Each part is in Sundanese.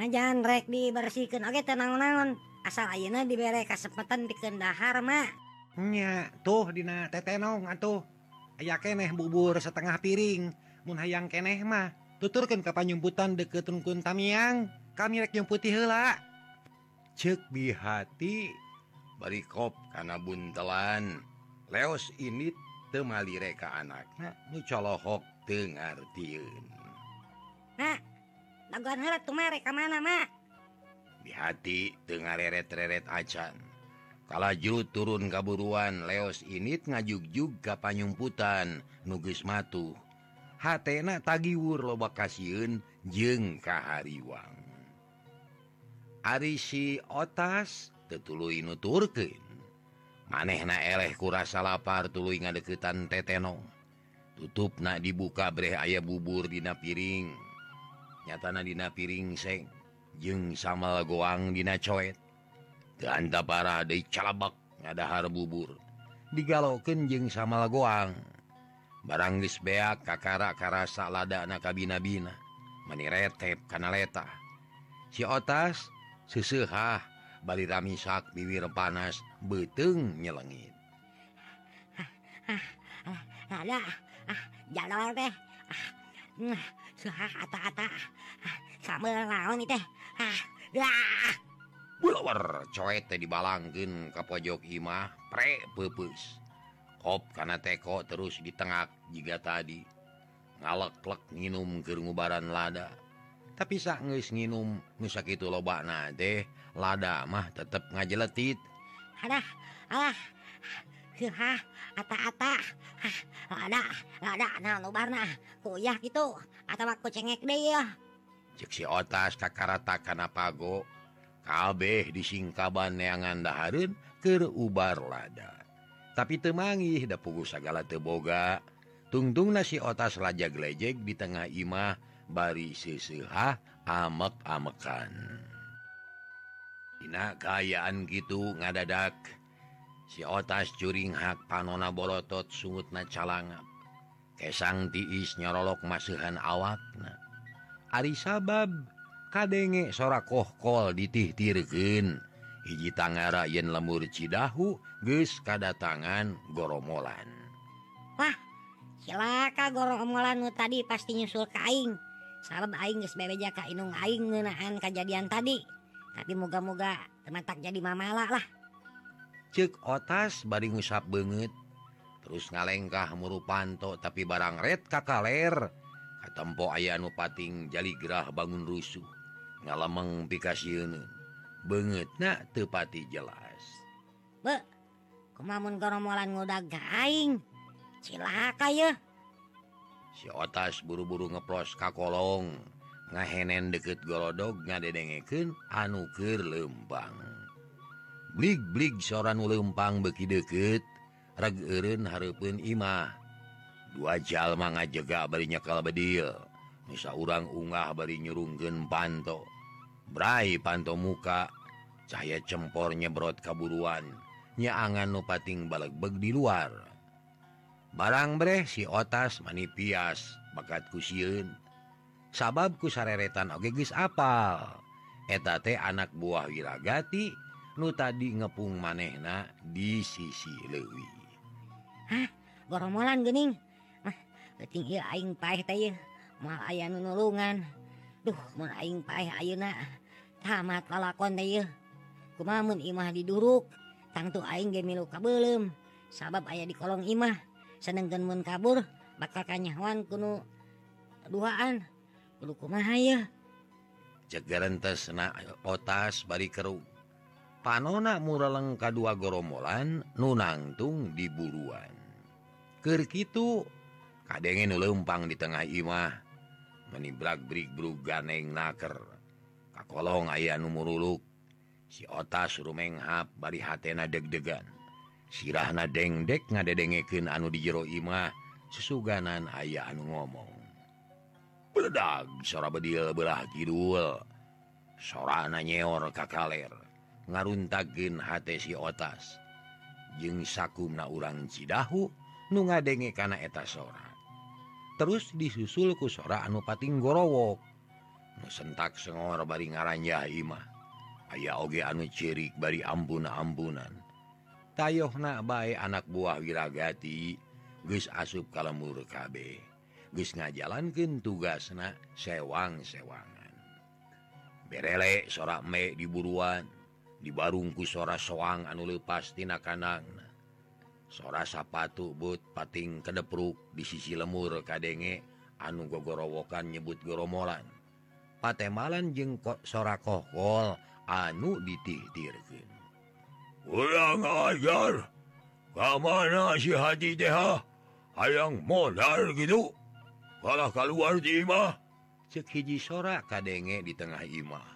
najanrek dibersihkan. Oke tenang-naon asal Ayeuna diberre kasempatan dikendahharmanya tuh Dina tetenong atuh. Aya keneh bubur setengah piring. Mun hayang keneh mah. Tuturkan kapanyumputan deket Tungkun Tamiang. Kami rek yang putih hela cek bihati berikop karena buntelan. Leos ini temali reka anaknya nucolohok dengar diun nah di hati Ten reret-reret acan. Kalaju turun kaburuan leos init ngajug juga panyumputan nugis matu. Hatna tagiwur loba kasihun hariwang kahariwang. Arisi otas tetulu Inu Turken maneh na eleh kurasa lapar tulu ngadeukeutan tetenong. Tutup na dibuka Bre aya bubur dina piring. nyatana Dina piring seng jeng sama goang Dina coet ganda parah dari calabak ngadahar bubur digaloken jeng sama goang baranglis beak kakara karasa lada anak kabinabina meniretep kana leta si otas susehah Bali ramisak biwir panas beteng nyelengit jalur deh dibalangkin Kapojok Imah pre peupeus. Kop karena teko terus di tengah jika tadi ngaleklek minum kegubaran lada tapi sanggis minum nusak itu lobak na deh lada mah tetap ngajeletit Hadah alah. ada gitu. Atau aku cengek deksi otas takarata Kanapago kabeh disingkaban yang dahareun keur ubar lada. Tapi temangi da pugu segala teboga tungtung nasi otas raja gelejek di tengah imah bari seseha amek-amekan. Dina kayaan gitu ngadadak. siotas juringhak panona bolotot sungut na calanga. Kesang tiis nyorolok masuhan awakna Ari sabab kadenge sora kohkol ditihtirken hiji Tangara yen lemur Cidahu ges kada tangan goromolan. Wah silaka goromolan tadi pasti nyusul kaing sabab aing geus bebeja ka inung aing ngeunaan kejadian tadi. Tapi moga-moga tematak jadi mamala lah. cek otas baring ngusap banget terus ngalengkah muru panto tapi barang red kakaler. Katempo aya anu pating jali gerah bangun rusuh. Ngalameng pikasiun banget na tepati jelas. Be, kemamun koromolan ngoda gaing? Silaka ya si otas buru-buru ngeplos kakolong ngahenen deket golodog ngadedengeken anukir lembang blik-blik soran ulempang beki deket regurun Harpun Imah. Dua jalma ngajega barinya kalau bedil. Bisa orang unggah bari nyurunggen panto. Brai panto muka. Cahaya cempor nyebrot kaburuan. Nyaangan nupating balak beg di luar. Barang breh si otas manipias bakat kusiun sababku sareretan ogegis apal. Etate anak buah wiragati. nu tadi ngepung manehna di sisi Lewi Hahlan gening nulungan. Duh maing Ayeuna. Tamat lalakon kumamun Imah diduruk? Tangtu aing gemilu kabelum sabab ayah di kolong Imah. Senenggen mun kabur bakal kanyawan kuno duaan. Kudu kumaha ya cegarantes na otas bari keruk panona muraleng kedua goromolan nunangtung di buruan. Kerkitu kadengen lempang di tengah Imah menibrakbrik bru ganeng naker. Kakolong ayah numuruluk si otas rumenghap bari hatena deg-degan. Sirahna dengdek ngadedengeken anu di jero Imah sesuganan ayah anu ngomong. Bedag sora bedil belah kidul. Sora nanyeor kakaler ngaruntagin H si otas. Jeng sakumna urang Cidahu nu nga denge kana eta sora. Terus disusul ku sora anupating gorowok. Nusentak sengor bari ngarannya Imah aya oge anu cirik bari ambuna ambunan tayoh na bae anak buah wirragati geus asup kalemur KB Gus ngajalankan tugas na sewang-sewangan. Berelek sorak me diburuan dibarungku sora soang anu lepastina kanang. Sora sapatu but pating kedepruk di sisi lemur kadenge anu gogorowokan nyebut goromolan patemalan jeng kok sora kokol anu ditihtirkan ulang ajar kamana si hati deha hayang modal gitu. Kalah keluar di imah. Cek hiji sora kadenge di tengah imah.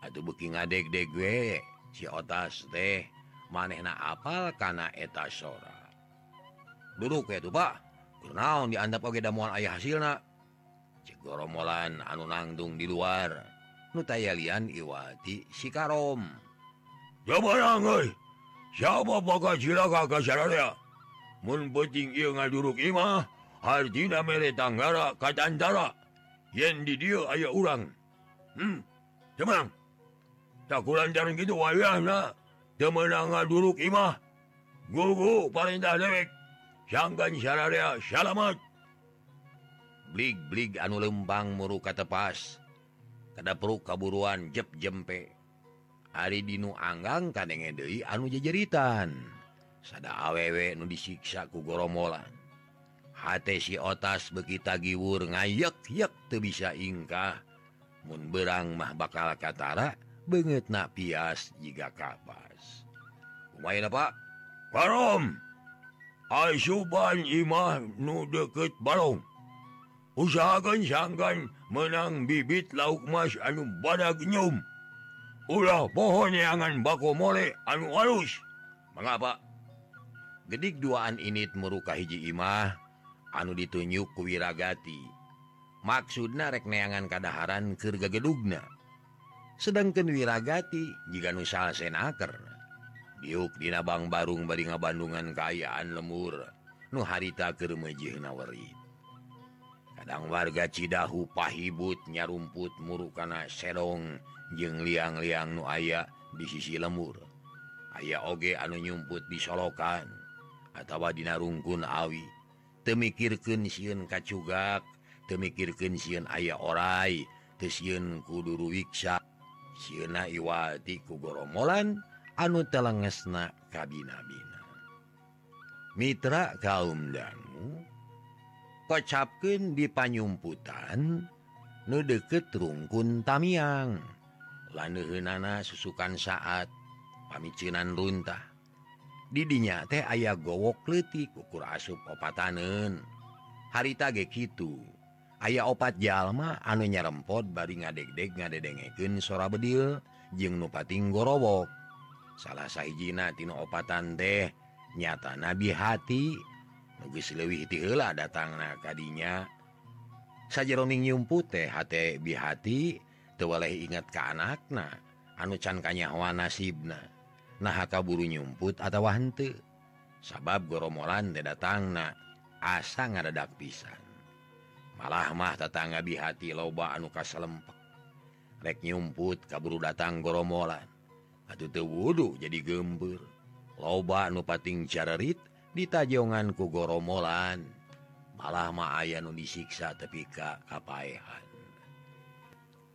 atuh beki ngadeg-deg we si otas teh manehna apal kana eta sora. Duduk ya tuh pak. Kunaon diandap oge damuan ayah hasilna? Cek goromolan anu nangtung di luar. Nu tayalian iwati si karom Jabarang euy. Siapa bakal cilaka ka sararea Mun penting ieu ngaduruk imah Artina mere tanggara katantara Yen di dieu aya urang. Hmm Temenang Tak jaring gitu wayang Temenang ah, ngaduruk Imah gugu perintah dewek. Sangkan syararia salamat blik-blik anu lempang muru katepas kada perlu kaburuan jep jempe. Hari Dinu Anggang kadenge deui anu jejeritan. Sada awewe nu disiksa ku goromolan hate si otas bekita giwur ngayek-yek teu bisa ingkah. Mun berang mah bakal katara. benget na pias jika kapas. Main Pak Asuban Imah nu deket balong usahakan sangkan menang bibit lauk mas anu badaknyum ulah pohon yangan bako mole anu halus mengapa gedik duaan init meruka hiji Imah anu ditunjuk kuwiragati rek neangan kadaharan kerga gedugna sedangkan wiragati jika nusaha senaker. Biukdina Bang Barung bari ngabandungan Kaayaan lemur Nu harita kemejinawari kadang warga Cidahu pahibut nyarumput murukana serong jeung liang-liang nu aya di sisi lemur. Aya oge anu nyumput di solokan atawa dina Dinarungkun Awi. Temikirken siun kacugak temikirken siun aya orai tesun kuduruwiksa Siuna Iwati ku goromolan anu telengesna kabinabina. Mitra kaum dangu kocapkeun di panyumputan nu deket rungkun tamiang. Laneuheunana susukan saat pamicinan runtah. Didinya teh aya gowok leutik ukur asup opataneun. harita ge kitu. aya opat jalma anu nyarempot bari ngadek-dek ngadedengeken sora bedil jeung nupating gorowok salah sahijina tino opatan teh nyata nabi hati. Nugis lewih tila datang na kadinya sajaroning nyumput teh hati bihati tewaleh ingat ke anakna anu can kanyawa nasibna. Nah kaburu nyumput atau henteu sabab goromolan teh datang na asa ngadadak pisan. malah-mah tetangga di hati loba anu lempek rek nyumput kaburu datang goromolan atau te wudhu jadi gembur loba nupating carerit ditajonganku goromolan malah-mah aya nu disiksa tepika kapaehan.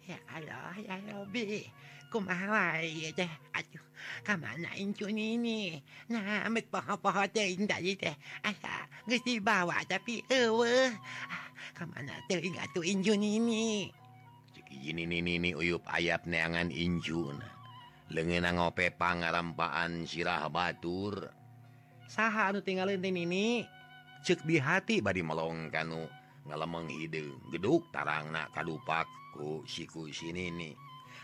Ya Allah ya Robi kumaha ya teh? Aduh kamana incun ini nah amit poho-poho teh indah teh. Asa geus dibawa tapi eueuh. ayap neangan Injun. Lengen ngope pangarampaan sirah Batur. Saha sah tinggal ini cek di hati badi melong kanu ngalemeng hidung geduk tarang kadupak ku siku sini nih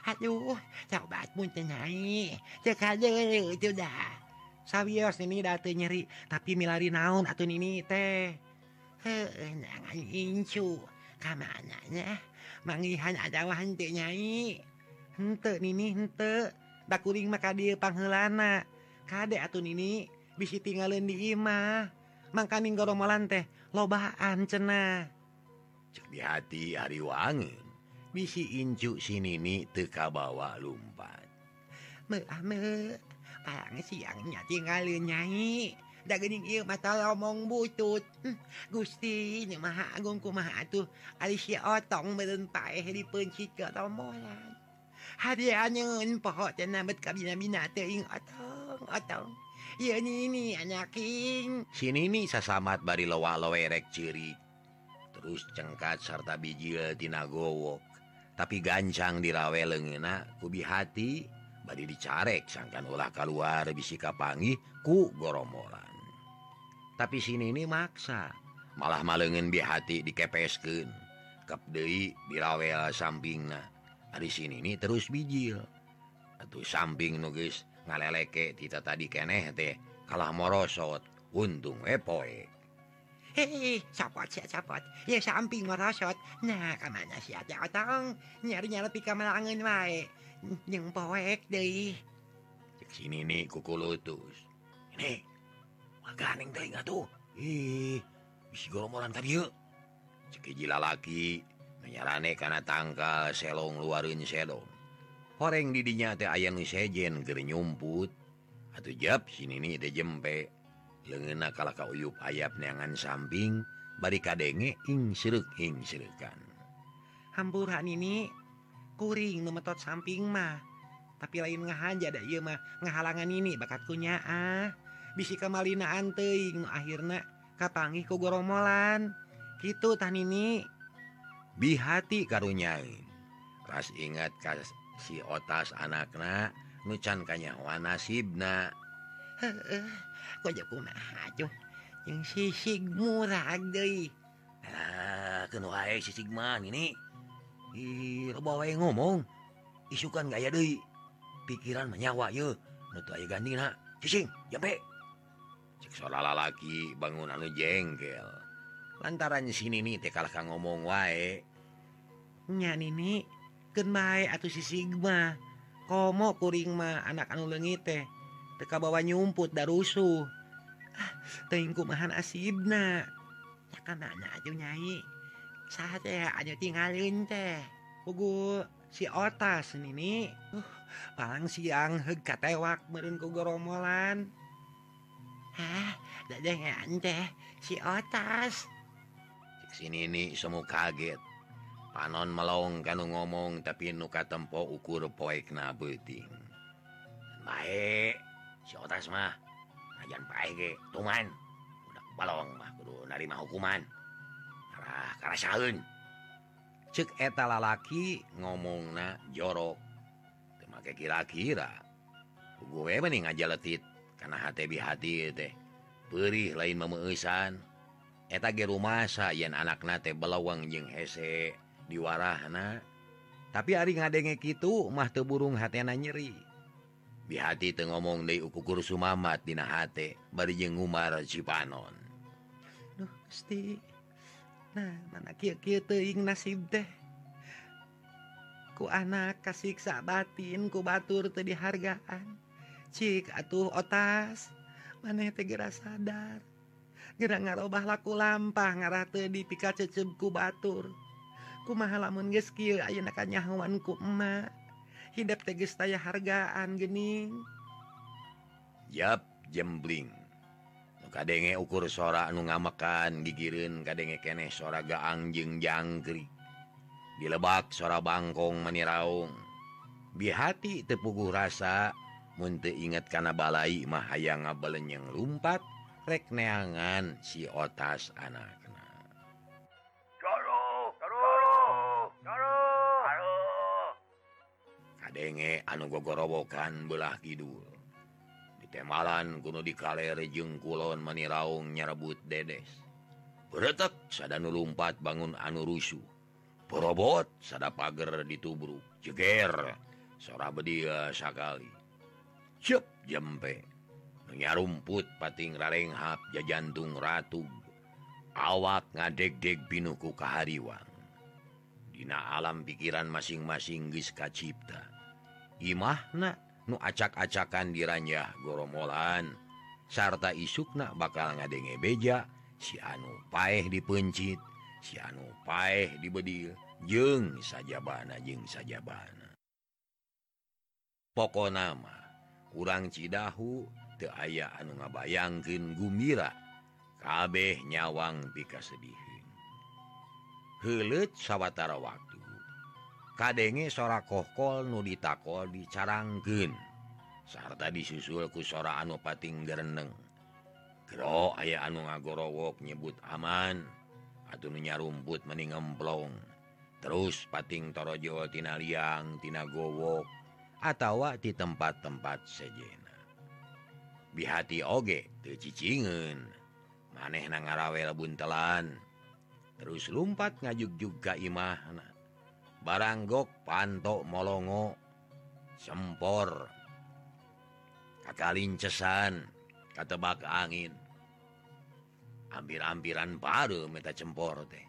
Aduh sobat pun tenai cek aja itu dah. Sabios ini datu nyeri tapi milari naon atau nini teh? incu kamananya manggihan adawan hente nyanyi hente nini hente mah maka dia panghelana kade atuh nini bisi tinggalin di imah mangkaning goromolan teh lobaan cenah Cebi hati hari wangi bisi incu si nini teka bawa lumpat me ame siangnya tinggalin nyanyi daing mata omong butut Gusti ini maha Agungku ma tuh Alicia otong merenpai di pencit ke romolan harianyen pohok dan nabet kabina-bina teing otong otong Iya ini anyaking sini nih sasamat bari lowa loerek ciri terus cengkat serta bijiltinagowok tapi gancang dirawe lengena kubi hati badi dicarek sangkan ulah keluar bisika pangi ku goromolan tapi sini ini maksa malah malengin bi hati dikepesken deui dirawel samping nah hari sini ini terus bijil atau samping nuges ngaleleke kita tadi keneh teh kalah morosot untung epoe Hei, sapot, sapot. Ya samping merosot. Nah, kemana sia ada otong? Nyari-nyari pika melangin wae. Yang poek deh. Cek sini nih, kuku lutus. Nih, ganing teling tuh. Ih bisi goromoran tadi cekijilalaki menyarane karena tangkal selong luarin selong horeng didinya teh ayam sejen keur nyumput. Atuh jap sini nih teh jempe. Leungeuna kala ka uyup ayap neangan samping bari kadenge ing seruk ing serukan hampuran ini kuring numetot samping mah. Tapi lain ngahanja da ieu mah ngahalangan ini bakat kunya ah. bisi kemalinaan teing akhirnya kapangi ku goromolan. Gitu tan ini bihati karunyain ras ingat kas si otas anakna nucan kanyawa nasibna. Heeh kok kumaha mah acuh yang sisig Sigmura deui. Ah, kenal wae si Sigma ini ih loba wae ngomong. Isukan gaya deui. Pikiran menyawa ye. Nu teu aya gandina sising jampe. sola lalaki bangun anu jengkel. Lantaran sini nih teh kalah ngomong wae. Nya nini keun bae atuh si Sigma. Komo kuring mah anak anu leungit teh. Teka bawa nyumput da rusuh ah, tehingku mahan asibna ya kan nya aja nyai. Saha teh aja tinggalin teh. Kugu si otas nini. Uh, palang siang heug katewak meureun ku goromolan Hah, dadengan teh si otas. Si Nini semu kaget. Panon melong kanu ngomong tapi nuka tempo ukur poek na beuting. Baik, si otas mah. Ajan pae ge, tuman. Udah balong mah kudu narima hukuman. Karah karasaheun. Cek eta lalaki ngomongna jorok. Temake kira-kira. Gue mending aja letit karena hati-hati teh. Perih lain memesan ge rumah yen anak nate belawang jeung hese diwarahna tapi ari ngadenge kitu mah teu burung hatena nyeri. Bihati teu ngomong deui ukukur Sumamat dina hate bari jeung ngumar Cipanon. Duh, gusti. Nah mana kieu-kieu teuing nasib teh? Ku anak kasiksa batin ku batur teu dihargaan Cik atuh otas. Maneh tegera sadar? Gera ngarobah laku lampah ngarate di pika cecebku batur. Kumaha lamun geus kieu ayeuna kanyahoan ku emak. Hidap teges taya hargaan gening Yap jembling. Kadenge ukur sora anu ngamakan gigirin kadenge keneh sora gaang jeung jangkrik dilebak sora bangkong meniraung bihati tepuguh rasa munte inget kana balai mah hayang ngabelenyeng lumpat rek neangan si otas anak kadenge anu gogorowokan belah Kidul. Ditemalan kuno di Kalerejeng Kulon meniraung nyerebut dedes. Beretak sadanu lumpat bangun anu rusuh. Porobot sada pager ditubruk jeger sora bedia sakali cep jempe. Nyarumput pating rarenghap ja jantung ratu. Awak ngadek-dek binuku kahariwang. Dina alam pikiran masing-masing geus kacipta. Imahna nu acak-acakan diranjah goromolan sarta isukna bakal ngadenge beja. Si anu paeh dipencit si anu paeh dibedil jeng saja bana jeng saja bana pokok nama kurang Cidahu teaya anu ngabayangken gumira kabeh nyawang pikasedihin helet sawwatara waktu kadenge sora kohkol nu ditakol dicarangken sarta disusulku sora anu pating gereneng Gro aya anu ngagorowok nyebut aman atau rumput meningemplong. Terus pating toro Jawawatina liangtinagowok atautawa di tempat-tempat sejena. Bihati oge kecicingen maneh na ngarawel buntelan. Terus lumpat ngajuk juga imahna baranggok pantok molongo sempor kakalincesan katebak angin. Hampir-ampiran baru meta cempor teh.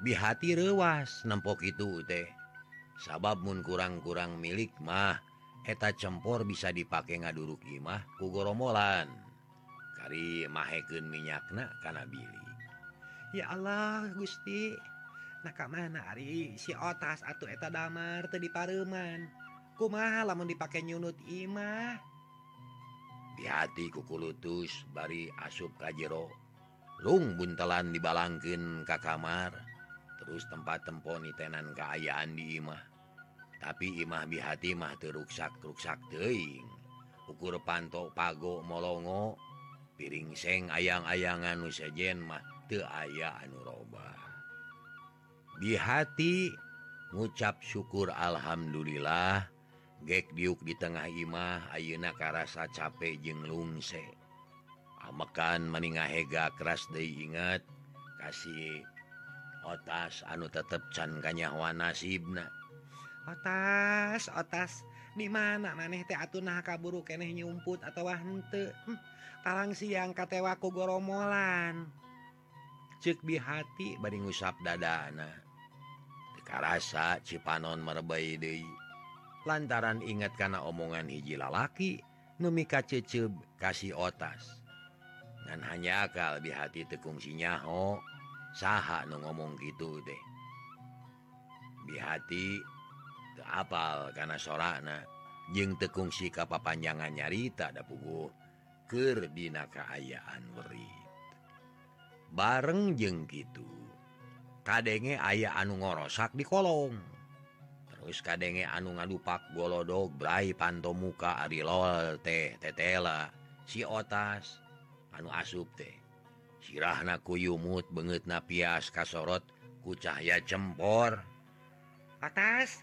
Bihati rewas nempok itu teh. sababmun kurang-kurang milik mah eta cempor bisa dipakai ngaduruk imah kugoromolan kari maheken minyakna karena Billy ya Allah Gusti. Naka mana Ari? Si otas atau eta damar tadi pareman kumaha lamun dipakai nyunut imah di hati kukulutus bari asup kajero lung buntelan dibalangkin ke kamar. terus tempat temponi tenan keayaan di Imah tapi Imah bihatimah teruksak-ruksak teing ukur pantok pago molongo piring seng ayang-ayangan nusajen mah te aya anu roba. Di hati ngucap syukur Alhamdulillah gek diuk di tengah Imah Ayeuna karasa capek jeung lungse. Amekan meningah hega keras deui ingat kasih otas anu tetep can kanyawa nasibna otas otas. Di mana maneh teh atuh nah kaburu keneh nyumput atau wah henteu hm, talang siang katewa ku goromolan. Cek bihati bari ngusap dadana. Karasa cipanon merebai deui. Lantaran ingat kana omongan hiji lalaki nu mika ceceb kasih otas. Ngan hanya akal bihati tekung sinyaho saha nu ngomong gitu deh di hati apal karena sorana jeng tekung si kapal panjangan nyarita puguh pugu dina keayaan werit bareng jeng gitu kadenge aya anu ngorosak di kolong. Terus kadenge anu ngadupak golodog Brai panto muka Ari lol teh tetela si otas anu asup teh sirahna kuyumut yumut na pias kasorot kucahya cempor atas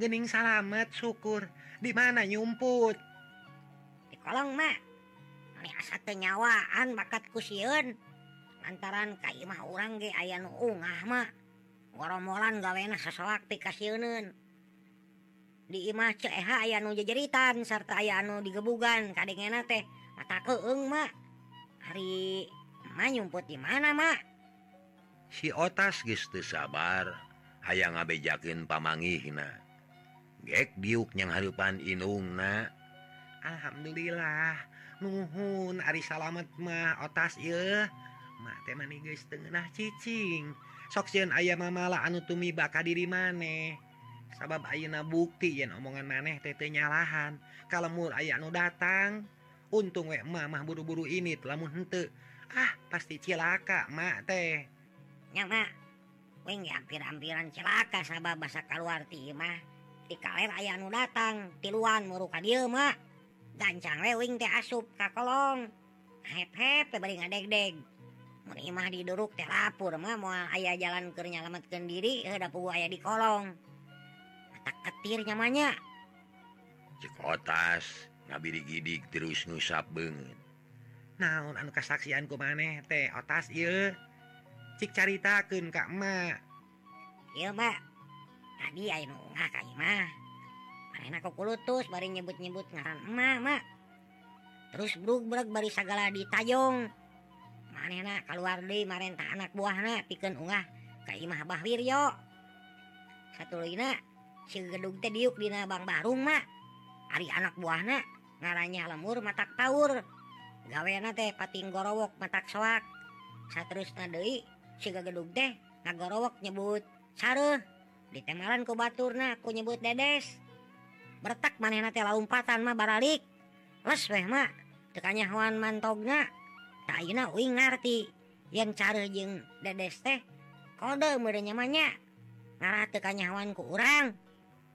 gening salamet syukur. Di mana nyumput? Di kolong mah asa kenyawaan bakat kusiun. Lantaran kaimah orang ge aya nu ungah mah goromolan gawena sesoak ti di imah ceha aya nu jejeritan sarta aya anu digebugan. Kadengena teh mata keung mah hari mah nyumput di mana mak si otas giste sabar aya ngabejakin pamangihna gek diuknya harupan inungna Alhamdulillah nuhun Ari salamet mah otas ye ngeunah cicing. Sok sieun ayah mamala anu tumi baka diri maneh. Sabab Ayeuna bukti yen omongan maneh tete nyalahan. Kalemur aya anu datang. Untung wek mamah buru-buru ini telah henteu. ah pasti cilaka mak teh. Nyamak hampir-ampiran celaka basa keluar ti mah di kalian aya nu datang tiluan muru ka dieu mak gancang we wing teh asup ka kolong. Hep hep bari ngadeg-deg. Mun imah diduruk teh lapur mah moal aya jalan keur nyalametkeun diri heuda puguh aya di kolong. Mata ketir nyamanya cikotas ngabiri gidik terus ngusap beungeut. naon anu kasaksian ku maneh teh otas ieu. Cik caritakeun ka emak. Ieu mak tadi aya nu ungah ka imah. Manehna ku kulutus bari nyebut-nyebut ngaran emak mak terus brug-brug bari sagala ditajong manehna kaluar deui marenta anak buahna pikeun ungah ka imah Bah Wiryo satuluyna si gedung teh diuk dina Bang Barung mak ari anak buahna ngaranya lemur matak taur gawena teh pating gorowok matak soak sowak deui Dewi sigagedug teh ngagorowok nyebut sareh ditemaran ku Baturna aku nyebut dedes. Bertak manena teh laumpatan mah baralik. Les weh mak tekanya hewan mantogna tak ayeuna uing ngarti yen careuh jeung dedes teh kode meureun nyamanya ngarah tekanya hewan ku urang.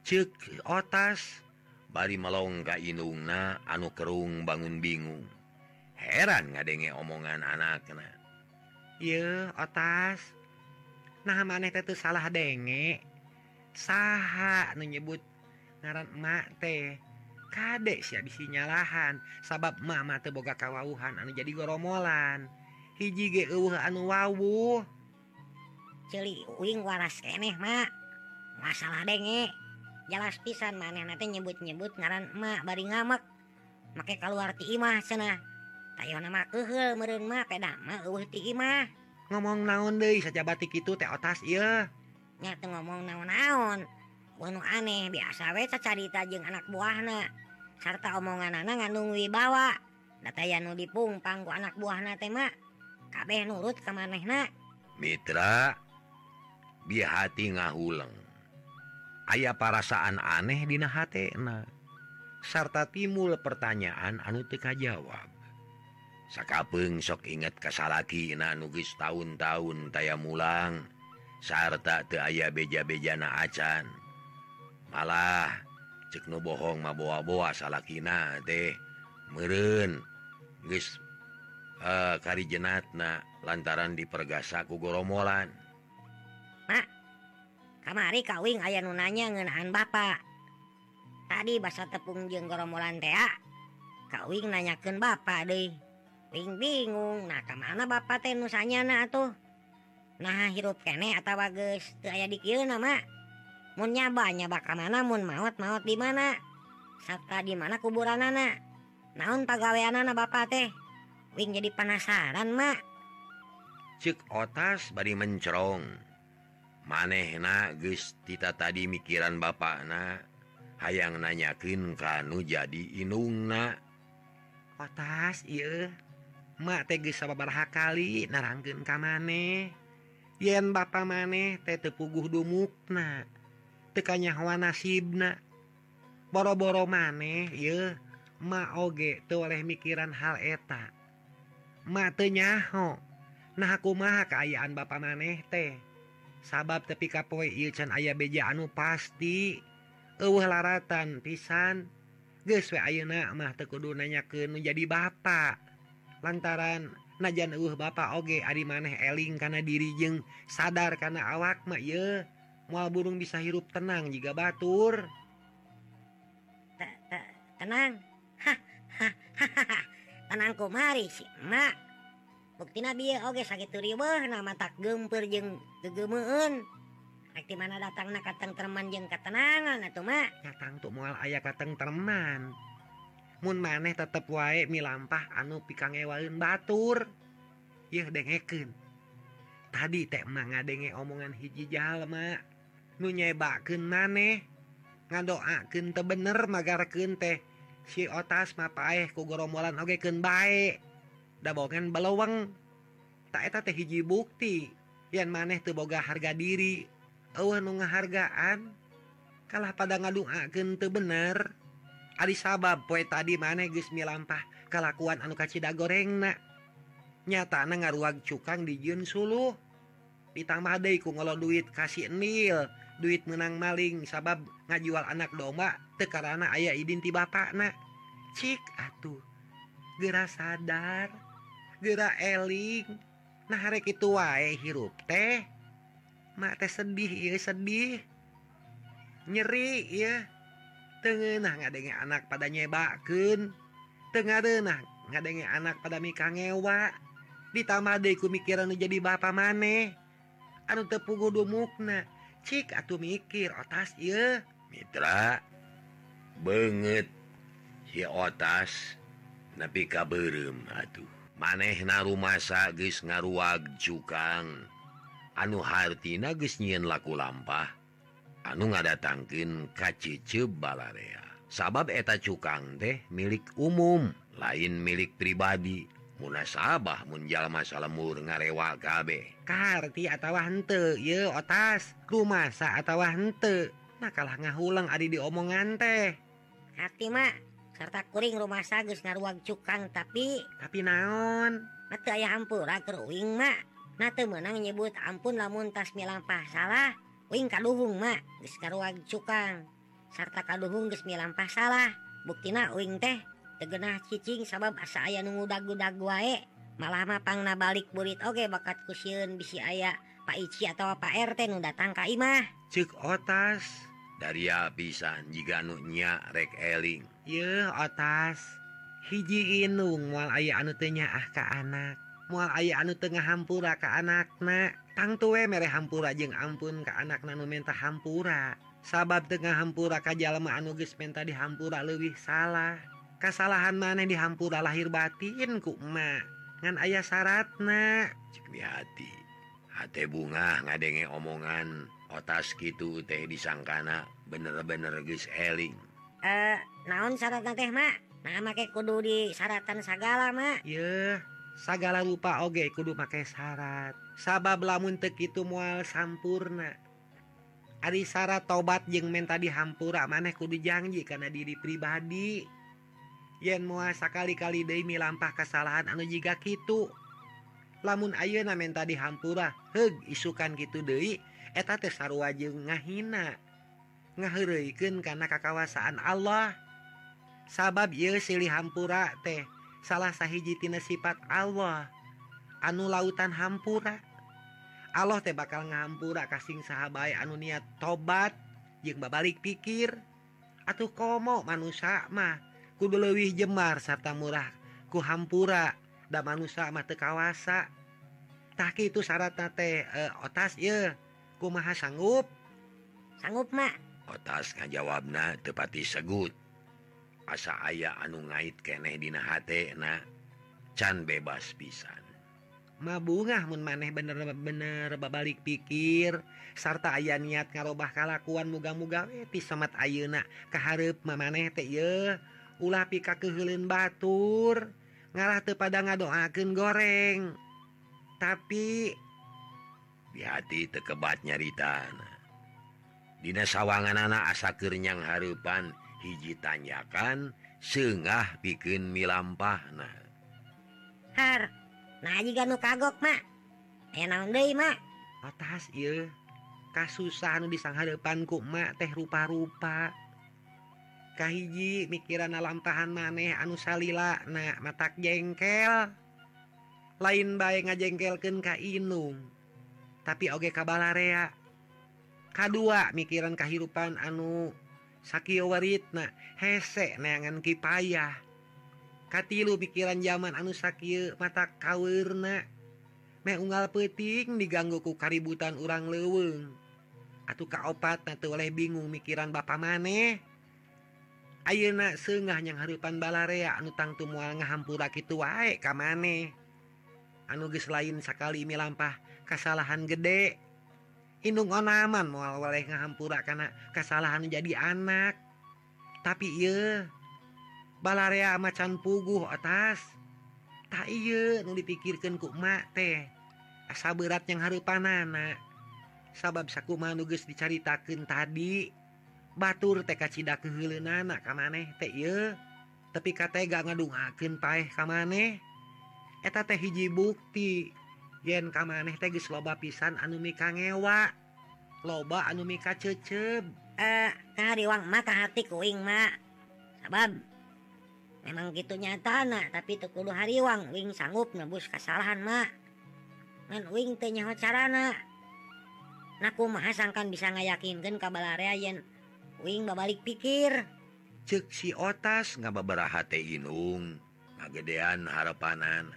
Ceuk otas. Bari melong ka inungna anu kerung bangun bingung. heran ngadenge omongan anak y atas nah maneh itu salah denge. Saha menyebut ngaran emak teh. Kadek si bisi nyalahan. Sabab mama teboga kawauhan anu jadi goromolan. Hiji ge eueuh anu wawu celi uing waras keneh mak. Masalah denge. Jelas pisan maneh nanti nyebut-nyebut ngaran emak bari ngamak make keluar ti imah cenah. Tayo nama uhul mah eueuh ti imah. Ngomong naon deui saja kitu itu teh atas nya teu ngomong naon-naon. Anu aneh biasa we carita jeung anak buahna. Sarta omonganana ngandung wibawa. Dataya nu dipungpang ku anak buahna teh mah. Kabeh nurut ka manehna. Mitra bi hati ngahuleng. Aya parasaan aneh dina hatena sarta timbul pertanyaan anu teu kajawab. sakapeung sok inget kasalaki na nugis tahun-tahun taya mulang sarta te aya beja-beja na acan. Malah ceknu bohong mah boa-boa salakina teh meren geus eh, uh, kari jenatna lantaran dipergasaku goromolan Mak kamari kawing aya nunanya ngeunaan Bapak tadi basa tepung jeng goromolan tea kawing nanyakeun Bapak deh. Bing bingung. Nah kemana Bapak teh nusanya sanyana tuh nah hirup kene atau bagus. Aya di nama. Munnya nyaba bakal mana mun maut maut di mana? Serta di mana kuburan anak naon pegawaian anak Bapak teh? Wing jadi penasaran mak. Cek otas bari mencerong maneh na gestita tadi mikiran Bapak na hayang nanyakin kanu jadi inungna. Otas iya tegesabar kali narangken ka maneh. Yen ba maneh teh tepuguh dumukna tekanya hawa nasibna. Boro-boro maneh y ma oge tuh oleh mikiran hal eta. Matenyaho nah aku ma keayaan ba maneh teh? Sabab tepi kapoe ieu can aya beja anu pasti eueuh laratan pisan. Geswe ayeuna mah tekudu nanya ke nu jadi bapak lantaran najan uh Bapak Oge ari maneh eling karena diri jeng sadar karena awak mah ye. Mual burung bisa hirup tenang jika batur. T -t tenang. Ha, tenang kumari tenangku mari simak bukti Nabi Oge sakit riwah nama tak jeung jeng kegemeun Akti mana datang na kateng katenangan jeng ketenangan atau mak. Katang tuh mual ayah kateng teman. Mun maneh tetep wae milampah anu pikangewaeun batur. Yeuh dengeken tadi tema emang ngadenge omongan hiji jalma. Nu nunyebaken maneh ngadoaken te bener magarken teh. Si otas mapaeh ku goromolan ogeken baik beleweng. Tak eta teh hiji bukti. Yang maneh teboga harga diri. Awan nu ngahargaan. Kalah pada ngadungaken te bener, Ari sabab poe tadi maneh geus milampah kalakuan anu kacida gorengna. Nyatana ngaruag cukang dijieun suluh ditambah deui ku ngolo duit kasih nil duit menang maling sabab ngajual anak domba tekarana aya idin ti bapakna. Cik atuh gera sadar gera eling. Nah rek itu wae hirup teh. Mate sedih ieu sedih. Nyeri ya tengenang ngadenge anak pada nyebakeun. Tengah renang ngadenge anak pada mika ngewa ditambah deku mikiran jadi bapak maneh. Anu tepugu dumukna. Cik atau mikir otas ye Mitra banget si otas tapi beureum atuh. Maneh rumasa geus ngaruag cukang anu hartina geus nyiin laku lampah. anu ngadatangkin kacice balarea. Sabab eta cukang teh milik umum lain milik pribadi. Munasabah munjal masalah lemur ngarewa kabeh karti atau hante ye otas. Rumasa atau hante nah kalah ngahulang adi diomongan teh. Hati mak serta kuring rumah sagus ngaruang cukang tapi tapi naon? Mati ayah hampura keruing mak Nah menang nyebut ampun lamun tas milampah salah. Wing kaduhung mak geus karuag cukang sarta kaduhung geus milampah salah. Buktina uing teh tegenah cicing sabab asa aya nu ngudag-gudag wae. Malah mah pangna balik burit oge bakat kusieun bisi aya Pak Ici atau Pak RT nu datang ka imah. Cek otas. Dari pisan jika nunya rek eling. Ye otas. Hiji inung mual aya anu tenya ah ka anak. Mual aya anu tengah hampura ka anak nak tang tuwe mere hampura jeung ampun ke anak nanu menta hampura. Sabab tengah hampura anu anuges menta dihampura leuwih lebih salah. Kesalahan maneh dihampura lahir batin kuma ngan ayah syaratna cekwi hati. Hati bunga ngadenge omongan. Otas gitu teh disangkana bener-bener guys eling. Eh naon syarat teh mak nah make kudu di syaratan segala mak ye sagala lupa oge kudu pakai syarat sabab lamun tekitu mual sampurna. Ari Sara tobat jeung menta dihampura maneh kudu janji karena diri pribadi. Yen muasa kali-kali Demi lampah kesalahan anu jika gitu lamun ayeuna menta dihampura heg isukan gitu Dei eta teh sarua jeung ngahina. Ngaheureukeun kana kakawasaan Allah. Sabab ieu silih hampura teh salah sahiji tina sifat Allah. anu lautan hampura. Allah teh bakal ngahampura kasing sahabat anu niat tobat jeung babalik pikir. Atuh komo manusia mah kudu leuwih jemar serta murah ku hampura da manusia mah teu kawasa. Tah kitu syaratna teh e, otas ieu kumaha sanggup. Sanggup mak. Otas ngajawabna tepati segut. Asa aya anu ngait keneh dina hate na can bebas pisan. mabungahmun maneh bener bener babalik pikir. Sarta aya niat ngarobah kalakuan muga-muga eh, epi semat ayeuna. Keharep maneh teh ulah pika keheulin batur ngarah tepada ngadoakeun goreng. Tapi di hati tekebat nyaritana Dina sawangan anak nyang hareupan hiji tanyakan sengah bikin milampahna Har Nah jika nu kagok mak atas kasusan bisangang hadepankumak teh rupa-rupa. Kahiji mikiran alam tahan maneh anu salila na matak jengkel. Lain baik ngajengkelken Ka Inung. Tapi oge kabalarea K2 mikiran kehidupan anu sakieu waritna hesek neangan kipayah. katilu pikiran zaman anu sakit mata kawerna unggal peting digangguku kaributan urang leweng atau kaopat teu oleh bingung mikiran bapa maneh. Ayeuna seungah yang harupan balarea anu tangtu mual ngahampura kitu wae ka maneh. Anu geus lain sakali milampah kasalahan gede. Indung onaman mual waleh ngahampura kana kasalahan jadi anak. Tapi iya balarea macan puguh atas. Tak dipikirkan kuma teh. Asa berat yang Har panana sabab nu geus dicaritakan tadi batur teh kacida kehilan ka maneh teh tapi kata gak ngadungaken paeh ka maneh. Eta teh hiji bukti yen ka maneh geus loba pisan anu mika ngewa. Loba anumika ceceb eh uh, kariwang mata hati kuing mak. Sabab memang gitunya nyatana tapi tekulu hariwang wing sanggup nebus kesalahan mak. Ngan wing nyaho carana naku maha sangkan bisa ngayakinkan kabalarea yen wing babalik pikir. Cek si otas nggak babaraha teh inung. Ngagedean harapanan.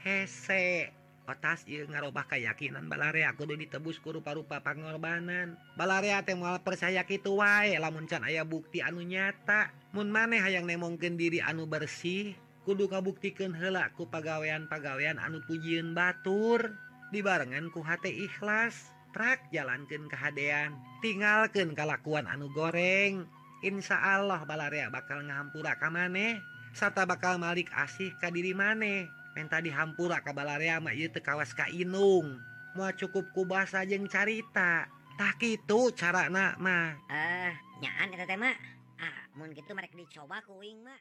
Hese. otas ngarobah keyakinan balarea kudu ditebus ku rupa-rupa pengorbanan balarea temual percaya gitu wae lamuncan ayah bukti anu nyata. Mun maneh hayang nemongken diri anu bersih kudu kabuktikan helakku pagawean-pagawean anu pujieun Batur. Dibarengan ku hate ikhlas trak jalankan kehaan tinggalkan kelakuan anu goreng. Insya Allah balarea bakal ngahampura ka maneh sarta bakal Malik asih ka diri maneh. menta dihampura kabalama tekawas Kainung mau cukup ku bahasa jeng carita. Tak itu cara nakmah eh uh, nyaan tema ah, mungkin gitu mereka dicoba kuing mah.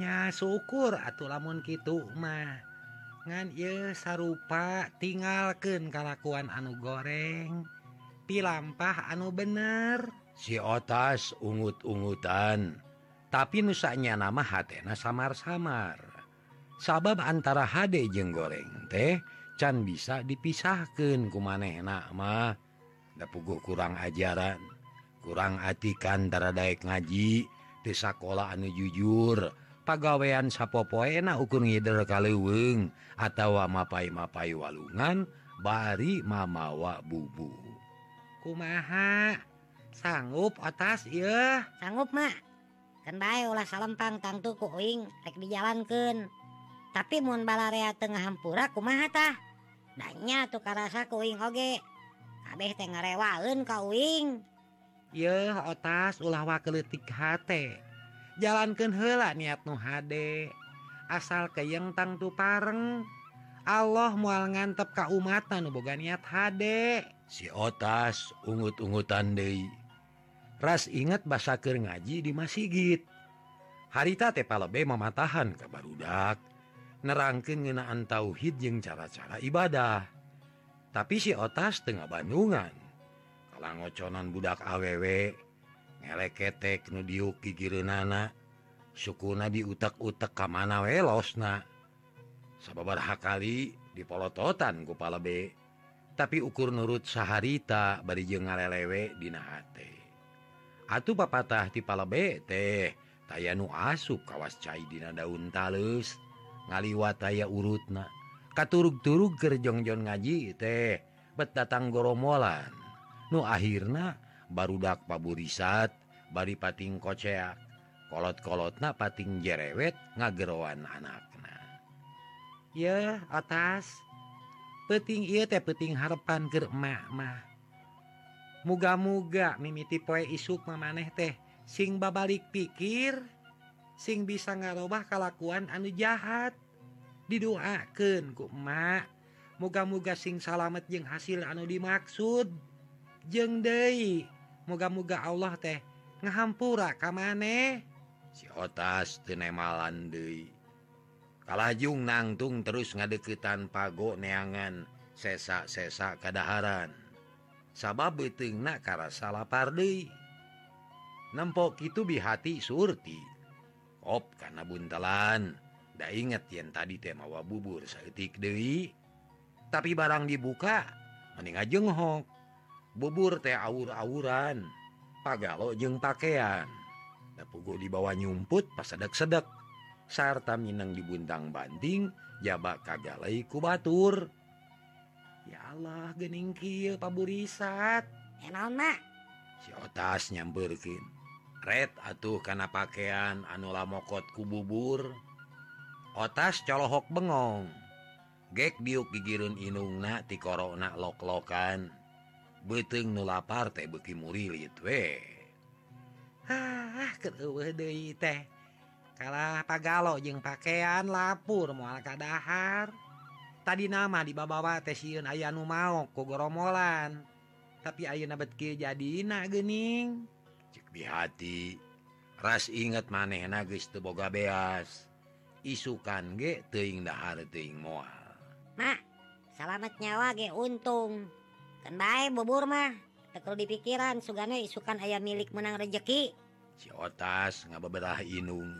nya syukur atau lamun gitu mah. Ngan ye sarupa tinggalkan kalakuan anu goreng pilampah anu bener. Si otas ungut-ungutan tapi nusanya nama hatena samar-samar. Sabab antara HD jeng goreng teh can bisa dipisahkan ku maneh da puguh kurang ajaran kurang atikan daek ngaji di sekolah anu jujur. pagawean sapopoena eh, ukur ngider kaliweng atau mapai-mapai walungan bari mamawa bubu. Kumaha sanggup atas ya sanggup mak. Kan bae ulah salempang tangtu kuing rek dijalankan tapi mun balarea tengah hampura kumaha tah? Danya tuh karasa kuing oge. Kabeh teh ngarewaeun ka uing. Yeuh otas ulah wakeletik hate. jalankan hela niat nu hade. Asal keyeng tangtu pareng. Allah mual ngantep ka umatan nu boga niat hade. Si otas ungut-ungutan deui. Ras inget basa keur ngaji di Masigit. Harita tepalebe mamatahan ka barudak. Nerangkeun ngeunaan tauhid jeung cara-cara ibadah. Tapi si otas Tengah Bandungan kalau ngoconan budak awewe ngeleketek nu diuk gigireunana sukuna di utak-utak kamana welosna. Sababarha kali dipolototan ku palebe tapi ukur nurut saharita barijeng ngalelewe dinahati Atuh papatah ti palebe teh taya nu asup kawas cai dina daun talus ngaliwat taya urutna. Katurug-turug keur jongjon ngaji teh bet datang goromolan. Nu akhirna barudak paburisat bari pating koceak kolot-kolot na pating jerewet ngagerowan anakna. Ya atas. Peting ieu teh peting harapan germak mah. Muga-muga mimiti poe isuk mamaneh teh. Sing babalik pikir sing bisa ngarobah kalakuan anu jahat. Didoakan ku emak. Muga-muga sing salamet jeung hasil anu dimaksud jeng deui. muga-muga Allah teh ngahampura kam maneh. Sitas tenemalan Dei kalajung nangtung terus ngadeketan pago neangan sesak-sesak keadaran sabab betingnak kar salah pardi nempok itu bihati surti op karena buntelan. Ndak inget yang tadi temawa bubur seetik Dewi tapi barang dibuka mening jenghok bubur teh aur-auran. Pagalo jeung pakaian dapugu dibawa nyumput pas sedek-sedek sarta Minang dibuntang banting jaba kagalai ku Batur. Ya Allah gening kieu paburisat enak si otas nyamperkin red atuh kana pakaian anu lamokot ku bubur. Otas colohok bengong. Gek diuk gigirun inungna ti korona lok-lokan. beteng lapar teh beki murilit we ah, teh kalah pagalo jeung pakaian lapur moal kadahar tadi nama di babawa teh sieun aya nu maok ku goromolan tapi ayeuna bet kieu jadina geuning cek di hati ras inget manehna geus teu boga beas isukan ge teuing dahar teuing moal mak selamat nyawa ge untung kan baik bubur mah. Kalau di pikiran Sugana isukan ayam milik menang rezeki si otas beberapa Inung.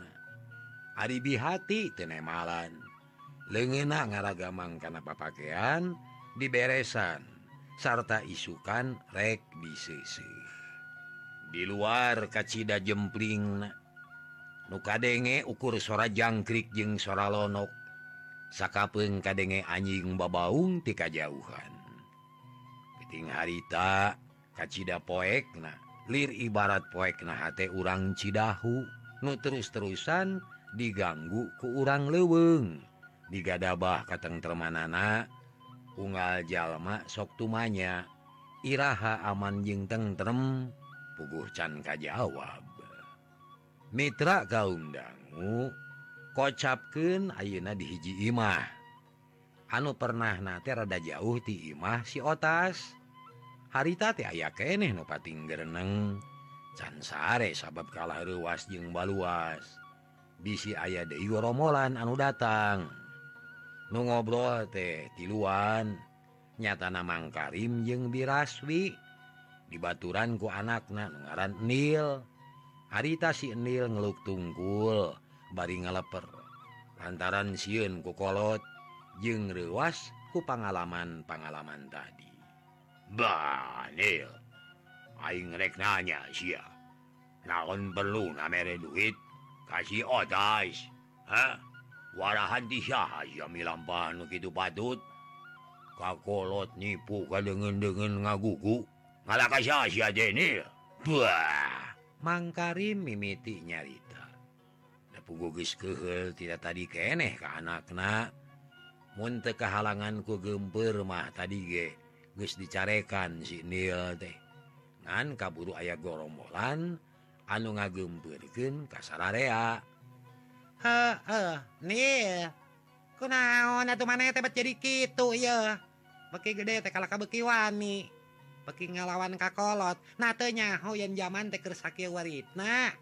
Aribi hati tenemalan lengena ngaragamang kana papakean diberesan sarta isukan rek di sisi di luar kacida jempling nuka denge ukur sora jangkrik jeung sora lonok Sakapeng kadenge anjing babaung tika jauhan ting harita kacita poek nah lir ibarat poek hate urang Cidahu. Nu terus-terusan diganggu ke urang leweng digadabah katengtermanana unggal jalma sok tumanya. Iraha aman jeng tengrem puguh can kajawab Mitra kaumdanggu kocapken ayeuna dihiji Imah. Anu pernah nate rada jauh timah si otas. harita teh aya keeh nopati gereneng cansare sabab kalah ruas jeung baluas. Bisi ayah deui Romolan anu datang. Nu ngobrol teh tiluan. Nyata namang Karim jeung diraswi dibaturanku nu ngaran nil. Harita si nil ngeluk tunggul bari ngaleper. Lantaran siun kukolot jeung reuas ku pangalaman-pangalaman tadi. Banil Aing rek nanya si naon perlu na mere duit kasih otas warahan disyahlampan gitu patut kakolot nipu ka degen-degen ngaguku ngalaka Syah Mangkarim mimiti nyarita. Depugugis kehel tidak tadi keneh ke mun teu kahalangan ku gempermah tadi ge. dicarekan sinil teh. Ngan kaburu ayah gorombolan anu ngagemberken kasararea jadi gitu ya beki gede teh kalaka beki wani beki ngalawan kakolot natenya nyaho yang zaman keur sakieu waritna.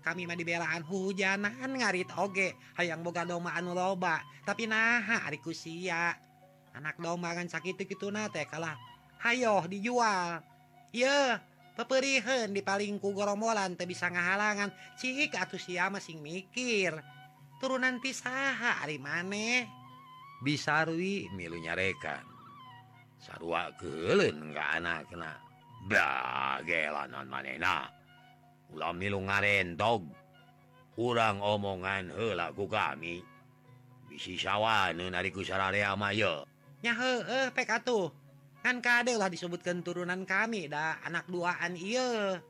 Kami mah dibelaan hujanan ngarit oge. Hayang boga doma anu loba. Tapi naha ari kusia. anak dong makan sakit gitu na teh kalah hayo dijual. Ye peperihan di palingku gorombolan teh bisa ngahalangan. Cik atau sia masing mikir turunan pisaha ari maneh? Bisarwi milu nyarekan. Sarua keuleun ka anak kena bagelanan manena ulah milu ngarentog. Urang omongan heula ku kami. Bisi sawan nariku sararea mah nyahe eh pek atuh. Kan kadelah disebutkan turunan kami dah. Anak duaan iya.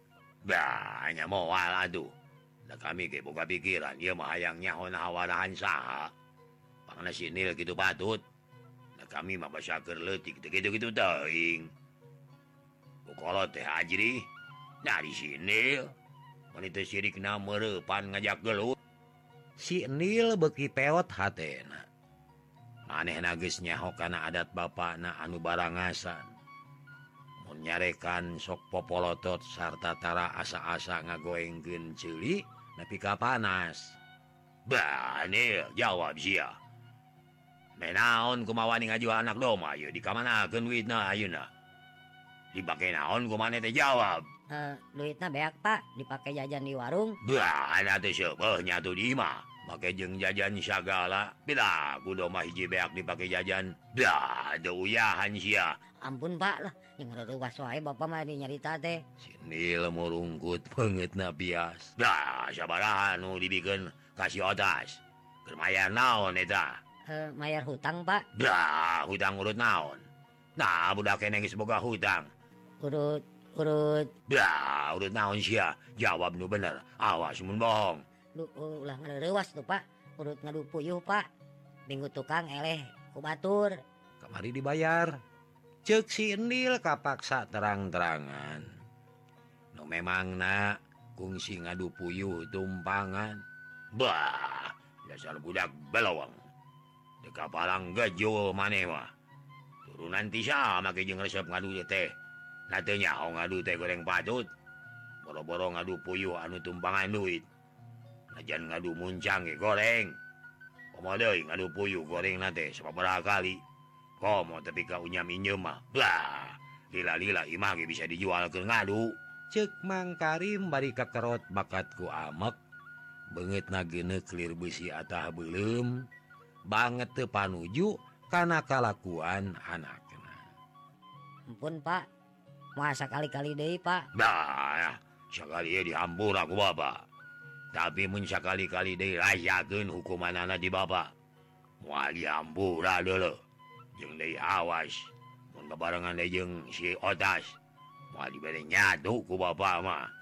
Hanya moal aduh da kami ge boga pikiran ieu mah hayang nyahon hawarahan saha. Pangna si Nil gitu patut. Da kami mah basakeur leutik teu kitu-kitu teuing Bukolo teh ajri dari si Nil mun teu sirikna meurepan ngajak gelut. Si Nil beki peot hatena aneh nagisnyaho kana adat Bapak na anu barangasan. Menyarekan sok popolotot sarta tara asa-asa ngagoengkeun celi nepi ka panas. Banil jawab Zia menaon kumawani ngaju anak doma ieu di kamana ayeuna. duit na naon kumane teh jawab. Eh, uh, duitnya beak pak. Dipakai jajan di warung. Bah, teh tuh sebehnya tuh di imah pakai jeng jajan sagala bila kudu mah hiji beak dipakai jajan. Dah ada uyahan sia. Ampun pak. Lah yang udah wae bapak mah nyarita teh. Sini lemu rungkut banget nabias dah sabarahan nu dibikin. Kasih otas. Kermayan naon eta? E, mayar hutang pak. Dah hutang urut naon? Nah budak keneng boga hutang. Urut urut. Dah urut naon sia? Jawab nu bener. Awas mun bohong. ulah ulas tuh Pak. Urut ngadu puyuh Pak. Minggu tukang eleh kubatur. Kemari dibayar. Cek sindil kapaksa terang-terangan. No memang na kungsi ngadu puyuh tumpangan? Bah dasar budak belawang deka palang gejol manewa turunan tisa make jeung resep ngadu teh natenya ngadu teh goreng patut. Boro-boro ngadu puyuh anu tumpangan duit. ajan ngadu muncang ge goreng. Komo deui ngadu puyu goreng nate sababaraha kali. Komo tapi kaunya minyemah blah. Lila-lila imah bisa dijual ke ngadu. Cek Mang Karim bari kakerot bakatku amek. Banget nagene clear besi atah belum banget teu panuju kana kalakuan anakna. Ampun pak. Masa kali-kali deh pak. Dah sekali ieu dihampur aku bapak. tapi Muncak kali-kali dirayaken hukuman anak di Bapak wampura dulu awas. Pembarengan si otas. Nyatuku Bapakmah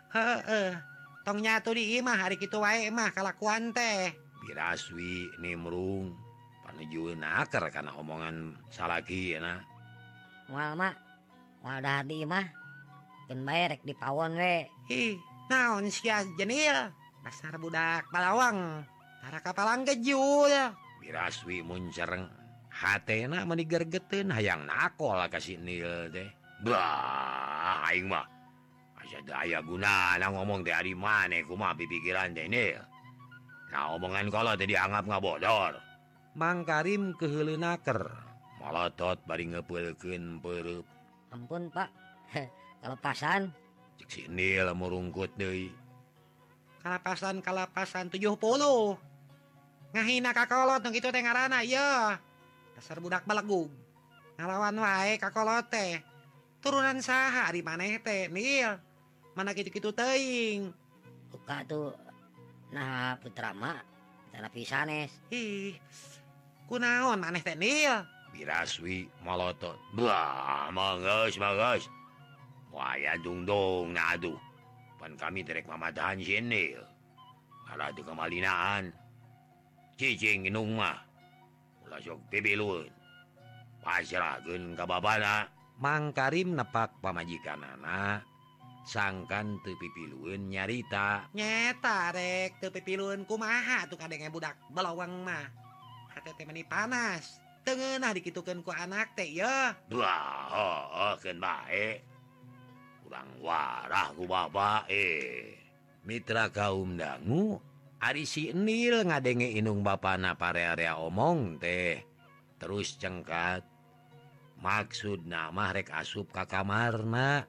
tong nyatu di imah hari itu wamah kalakuan teh. Biraswi nimrung. Panuju naker karena omongan salaki na Walma wadah imah. gen bayrek di pawon we. Hi naon sia jenil? kasar budak Palawang. Para kapalang gejul wiraswi muncereng hatena menigergetin hayang nakol kasih nil teh. Bah aing mah. Asa daya guna nah ngomong teh ari maneh kumaha pipikiran teh nil? Nah omongan kalau teh dianggap ngabodor. Mang Karim keheulenaker malotot bari ngepeulkeun peureup ampun Pak. Kalau cek si nil murungkut deui. kalapasan kalapasan 70 ngahina kakolot nu kitu teh ngaranna ieu. dasar budak balegug ngalawan wae kakolot teh. Turunan saha ari maneh teh nil mana kitu-kitu teuing. Buka tuh nah putra mah tanah pisanes ih kunaon maneh teh nil biraswi malotot blah manggeus manggeus waya dungdung aduh kan kami direk Mamadahan jenil. Malah itu kemalinaan. Cicing inung mah ulah sok pibilun pasrahin ka babana Mang Karim nepak pamajikan anak. Sangkan tepipiluun nyarita. Nyeta rek tepipiluun kumaha tuh kadang budak belawang mah. Hati temani panas. Tengenah dikitukan ku anak teh ya wah oh, oh baik kurang warah ba eh Mitra kaum dangu Ari si sinil ngadenge inung bapana na pare-area omong teh. Terus cengkat maksud nama rek asup ka kamarna?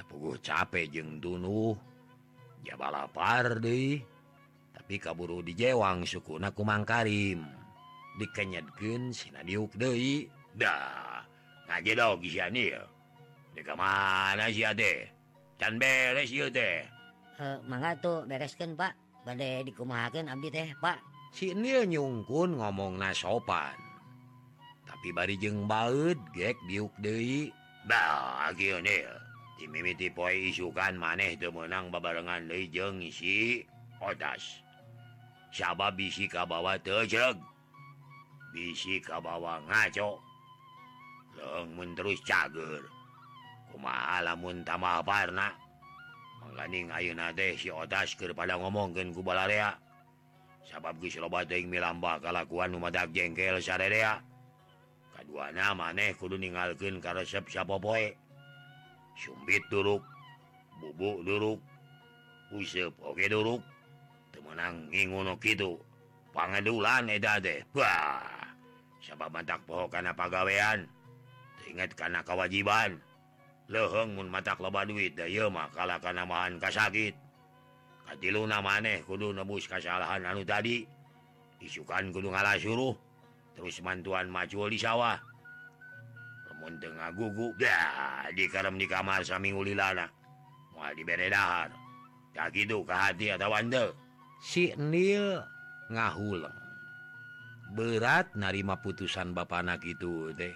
Tepuguh capek jeng dunuh jaba lapar deh. Tapi kaburu dijewang suku naku mangkarim dikenyatkan sinadiuk Dedah ngaje dong Gianil mana Can beres ieu teh heh mangga tuh bereskan Pak. Bade dikumahakeun Abdi teh Pak. Sini nyungkun ngomongna sopan. Tapi bari jeung baeut gek diuk deui. Bah biuk Nil. Dimimiti poe isukan maneh teu meunang babarengan deui jeung si odas. Sabab bisi kabawa tejeg bisi kabawa ngaco. Lengmun terus cager. kuma lamunna si otas deh pada ngomongken kubalaria sabab milamba kalakuan kalauandak jengkel syarea kaduana maneh kudu ningalken karesep sapopoe sumbit duruk bubuk duruk usep oge duruk. Temenang ngingono gitu pangedulan eda deh bah sabab mantak pohok karena pagawean. Ingat karena kewajiban. lehengmun matak loba duit makahan kasakit katiluna maneh kudu nebus kasalahan anu tadi. Isukan kudu ngalah suruh terus mantuan maju di sawah. Lamun tengah gugu dah dikarem di kamar saminggu lilana mau dibere dahar. Ya gitu ke hati atau wandel si Nil ngahuleng. Berat narima putusan bapak anak itu deh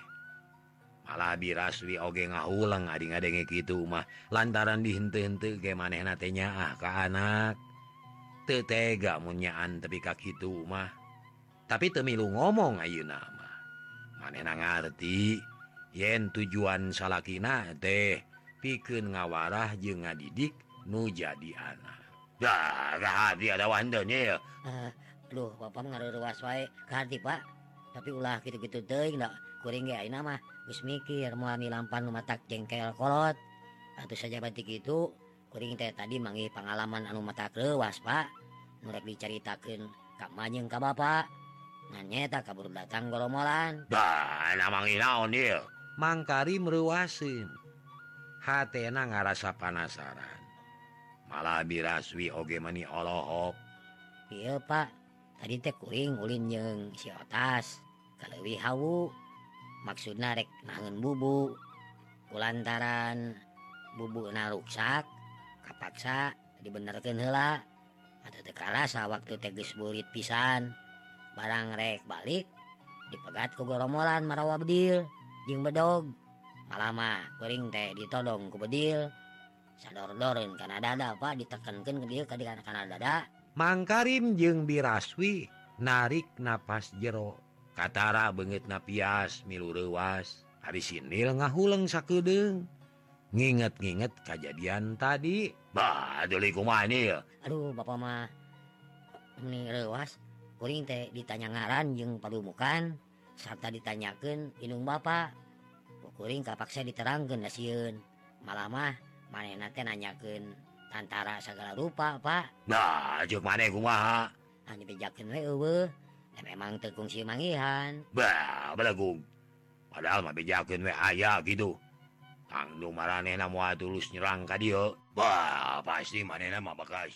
biraswi oge ngahulang ading-adenge gitu mah. Lantaran dihente-hente ge maneh natenya ah ke anak. Tetega munyaan tapi ka gitu mah. Tapi temilu ngomong Ayu nama maneh na ngerti yen tujuan salakina teh pikeun ngawarah jeung ngadidik nu jadi anak. Dah ada wandanya ya. Eh, Aduh, Bapak ngaruh ruas wae, Pak. Tapi ulah gitu-gitu teuing da kuring ge ayeuna mah. terus mikir muami lampan lumatak jengkel kolot. Atau saja batik itu. Kuring teh tadi mangi pengalaman anu mata kewas pak. Nurek diceritakan kak manjeng kak bapak. Nanyeta kabur datang goromolan. Dah mangi naon dia mangkari meruasin hatena ngarasa panasaran. Malah biraswi oge mani olohok. Iya pak. Tadi teh kuring ulin jeng si otas. Kalewi hawu. Maksudna rek nangeun bubu? Kulantaran bubu na naruksak kapaksa dibenerkan hela atau tekarasa waktu teges burit pisan. Barang rek balik dipegat ke goromolan marawa bedil jing bedog. Malama kuring teh ditodong ke bedil. Sador-dorin karena dada apa ditekankan ke dia ke karena dada. Mangkarim jeung biraswi narik napas jero. Katara banget napias milu rewas hari sinil ngahuleng sakudeng nginget-nginget kejadian tadi. Bah deliku manil aduh bapak mah. Ini rewas kuring teh ditanya ngaran jeung padumukan serta ditanyakan inung bapak? Kuring kapaksa diterangkan nasieun malah mah manehna teh nanyakeun tantara segala rupa pak? Nah jeung maneh kumaha? Ah, anu dijakeun we eueuh. memang tekung si mangihan balagung padahal mah bejakin aya gitu. Maranehna marane tulus nyerang ka dieu. Bah, pasti manehna mah bakal